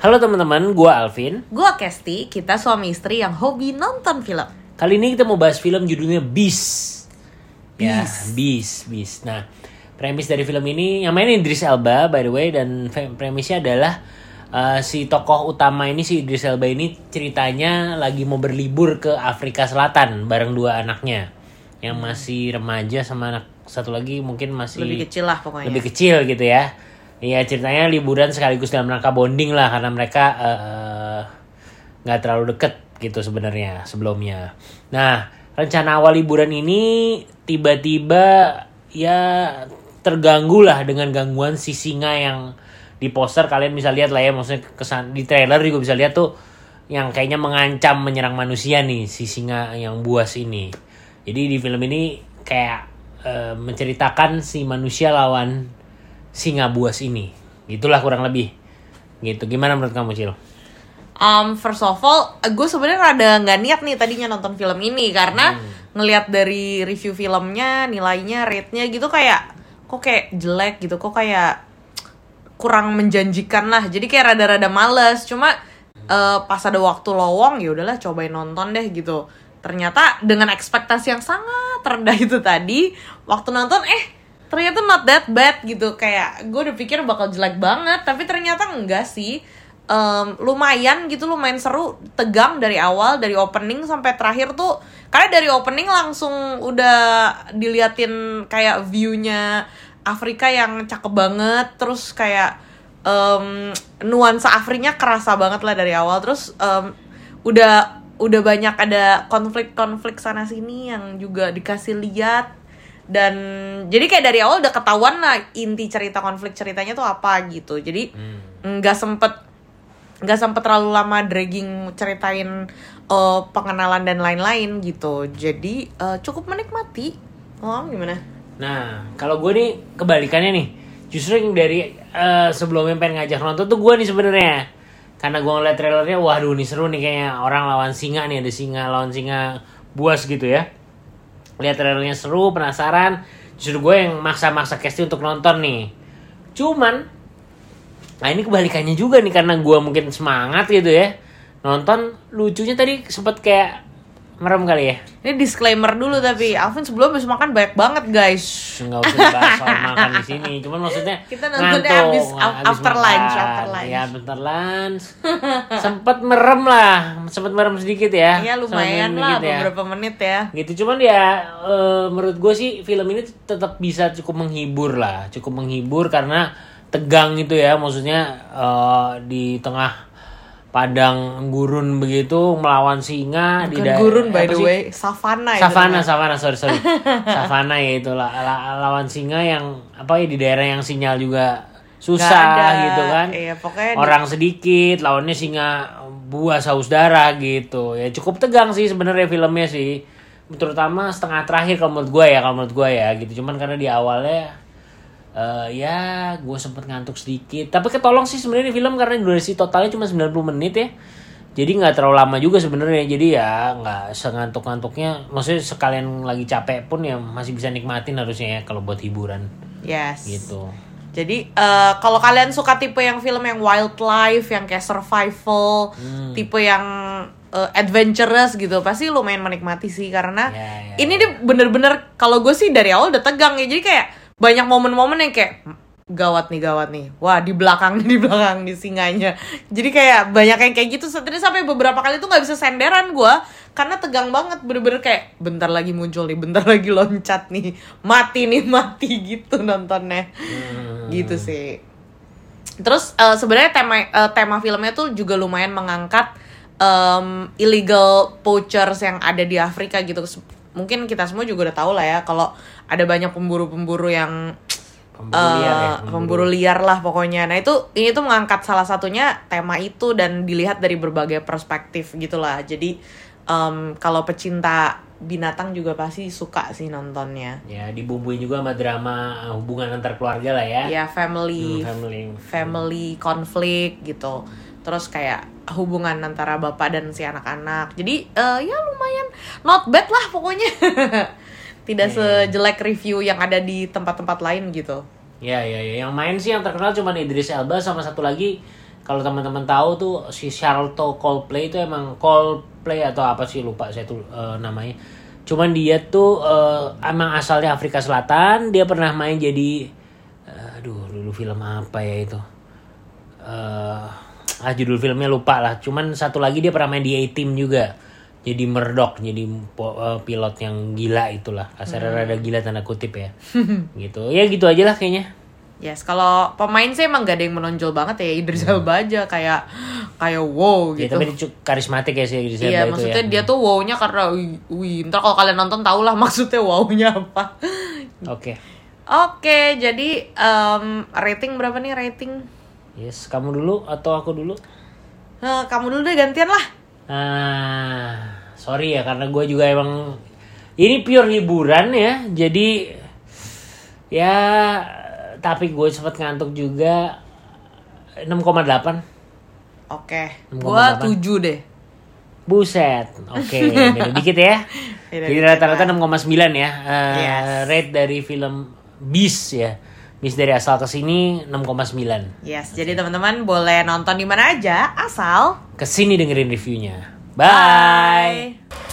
Halo teman-teman, gue Alvin. Gua Kesti, kita suami istri yang hobi nonton film. Kali ini kita mau bahas film judulnya Beast. Ya, Beast. Beast, Beast. Nah, premis dari film ini yang main Idris Elba by the way dan premisnya adalah uh, si tokoh utama ini si Idris Elba ini ceritanya lagi mau berlibur ke Afrika Selatan bareng dua anaknya yang masih remaja sama anak satu lagi mungkin masih Lebih kecil lah pokoknya. lebih kecil gitu ya. Iya ceritanya liburan sekaligus dalam rangka bonding lah karena mereka eh, nggak terlalu deket gitu sebenarnya sebelumnya. Nah rencana awal liburan ini tiba-tiba ya terganggu lah dengan gangguan si singa yang di poster kalian bisa lihat lah ya maksudnya kesan di trailer juga bisa lihat tuh yang kayaknya mengancam menyerang manusia nih si singa yang buas ini. Jadi di film ini kayak eh, menceritakan si manusia lawan singa buas ini. Gitulah kurang lebih. Gitu. Gimana menurut kamu, Cil? Um, first of all, gue sebenarnya rada nggak niat nih tadinya nonton film ini karena ngelihat dari review filmnya, nilainya, rate-nya gitu kayak kok kayak jelek gitu, kok kayak kurang menjanjikan lah. Jadi kayak rada-rada males. Cuma eh, pas ada waktu lowong ya udahlah cobain nonton deh gitu. Ternyata dengan ekspektasi yang sangat rendah itu tadi, waktu nonton eh ternyata not that bad gitu. Kayak gue udah pikir bakal jelek banget tapi ternyata enggak sih. Em, lumayan gitu lumayan seru tegang dari awal dari opening sampai terakhir tuh. Karena dari opening langsung udah diliatin kayak viewnya Afrika yang cakep banget terus kayak em, nuansa Afrinya kerasa banget lah dari awal. Terus em, udah udah banyak ada konflik-konflik sana sini yang juga dikasih lihat dan jadi kayak dari awal udah ketahuan lah inti cerita konflik ceritanya tuh apa gitu jadi nggak sempet nggak sempet terlalu lama dragging ceritain eh, pengenalan dan lain-lain gitu jadi eh, cukup menikmati oh gimana Nah, kalau gue nih kebalikannya nih. Justru yang dari eh, sebelumnya pengen ngajak nonton tuh gue nih sebenarnya. Karena gue ngeliat trailernya, waduh nih seru nih kayaknya orang lawan singa nih, ada singa lawan singa buas gitu ya. Lihat trailernya seru, penasaran. Justru gue yang maksa-maksa Kesti untuk nonton nih. Cuman, nah ini kebalikannya juga nih karena gue mungkin semangat gitu ya. Nonton lucunya tadi sempet kayak merem kali ya. ini disclaimer dulu tapi Alvin sebelum habis makan banyak banget guys. Nggak usah dibahas soal makan di sini. Cuman maksudnya Kita nontonnya ngantuk, abis- nggak- abis after makan. lunch, after lunch. ya after lunch. Sempet merem lah. Sempet merem sedikit ya. Ya lumayan lah ya. beberapa menit ya. Gitu. Cuman ya eh, menurut gue sih film ini tetap bisa cukup menghibur lah. Cukup menghibur karena tegang gitu ya. Maksudnya eh, di tengah padang gurun begitu melawan singa di Bukan da- gurun by the way savana itu Savana, namanya. savana, sorry sorry. savana ya itu la- la- lawan singa yang apa ya di daerah yang sinyal juga susah ada. gitu kan. Iya, pokoknya di- Orang sedikit, lawannya singa buah saus darah gitu. Ya cukup tegang sih sebenarnya filmnya sih. Terutama setengah terakhir kalau menurut gue ya, kalau menurut gue ya gitu. Cuman karena di awalnya eh ya gue sempet ngantuk sedikit. Tapi ketolong sih sebenarnya film karena durasi totalnya cuma 90 menit ya. Jadi nggak terlalu lama juga sebenarnya. Jadi ya nggak sengantuk ngantuknya maksudnya sekalian lagi capek pun ya masih bisa nikmatin harusnya ya kalau buat hiburan. Yes. Gitu. Jadi eh, kalau kalian suka tipe yang film yang wildlife, yang kayak survival, Hmm. tipe yang eh, adventurous gitu, pasti lumayan menikmati sih. Karena Ya, ya, ini dia bener-bener kalau gue sih dari awal udah tegang ya, jadi kayak banyak momen-momen yang kayak "Hmm, gawat nih gawat nih, wah di belakang di belakang di singanya, jadi kayak banyak yang kayak gitu. Tadi sampai beberapa kali tuh nggak bisa senderan gue karena tegang banget, bener-bener kayak bentar lagi muncul nih, bentar lagi loncat nih, mati nih mati gitu nontonnya. Hmm. gitu sih. Terus eh, sebenarnya tema eh, tema filmnya tuh juga lumayan mengangkat em, illegal poachers yang ada di Afrika gitu mungkin kita semua juga udah tahu lah ya kalau ada banyak pemburu-pemburu yang Pemburu liar ya, eh, pemburu. liar lah pokoknya. Nah itu ini tuh mengangkat salah satunya tema itu dan dilihat dari berbagai perspektif gitulah jadi em, kalau pecinta binatang juga pasti suka sih nontonnya. Ya dibumbuin juga sama drama uh, hubungan antar keluarga lah ya. Ya family. Hmm, family. Family konflik gitu. Terus kayak hubungan antara bapak dan si anak-anak. Jadi eh, ya not bad lah pokoknya tidak Iya. sejelek review yang ada di tempat-tempat lain gitu Ya, ya, ya. Yang main sih yang terkenal cuma Idris Elba sama satu lagi kalau teman-teman tahu tuh si Charlotte Coldplay itu emang Coldplay atau apa sih lupa saya tuh eh, namanya. Cuman dia tuh eh, emang asalnya Afrika Selatan, dia pernah main jadi eh, aduh dulu film apa ya itu. eh ah judul filmnya lupa lah. Cuman satu lagi dia pernah main di A-Team juga. Jadi Murdoch, jadi eh, pilot yang gila itulah. Kasarnya rada gila tanda kutip ya. gitu. Ya gitu aja lah kayaknya. Yes, kalau pemain sih emang gak ada yang menonjol banget ya Idris Elba aja kayak kayak wow Ya, gitu. tapi dia karismatik ya sih Idris Iya, Elba itu maksudnya ya. dia tuh wow-nya karena wih, ntar kalau kalian nonton tau lah maksudnya wow-nya apa. Oke. Oke, jadi em, rating berapa nih rating? Yes, kamu dulu atau aku dulu? Eh, kamu dulu deh gantian lah. Ah, sorry ya karena gue juga emang ini pure hiburan ya. Jadi ya tapi gue sempet ngantuk juga 6,8 Oke, gua delapan. 7 deh. Buset, oke beda dikit ya. Beda Jadi rata-rata 6,9 ya. Eh, Yes. Rate dari film Beast ya. Beast dari asal ke sini 6,9. Yes, jadi teman-teman boleh nonton di mana aja asal Ke sini dengerin reviewnya. Bye. Bye.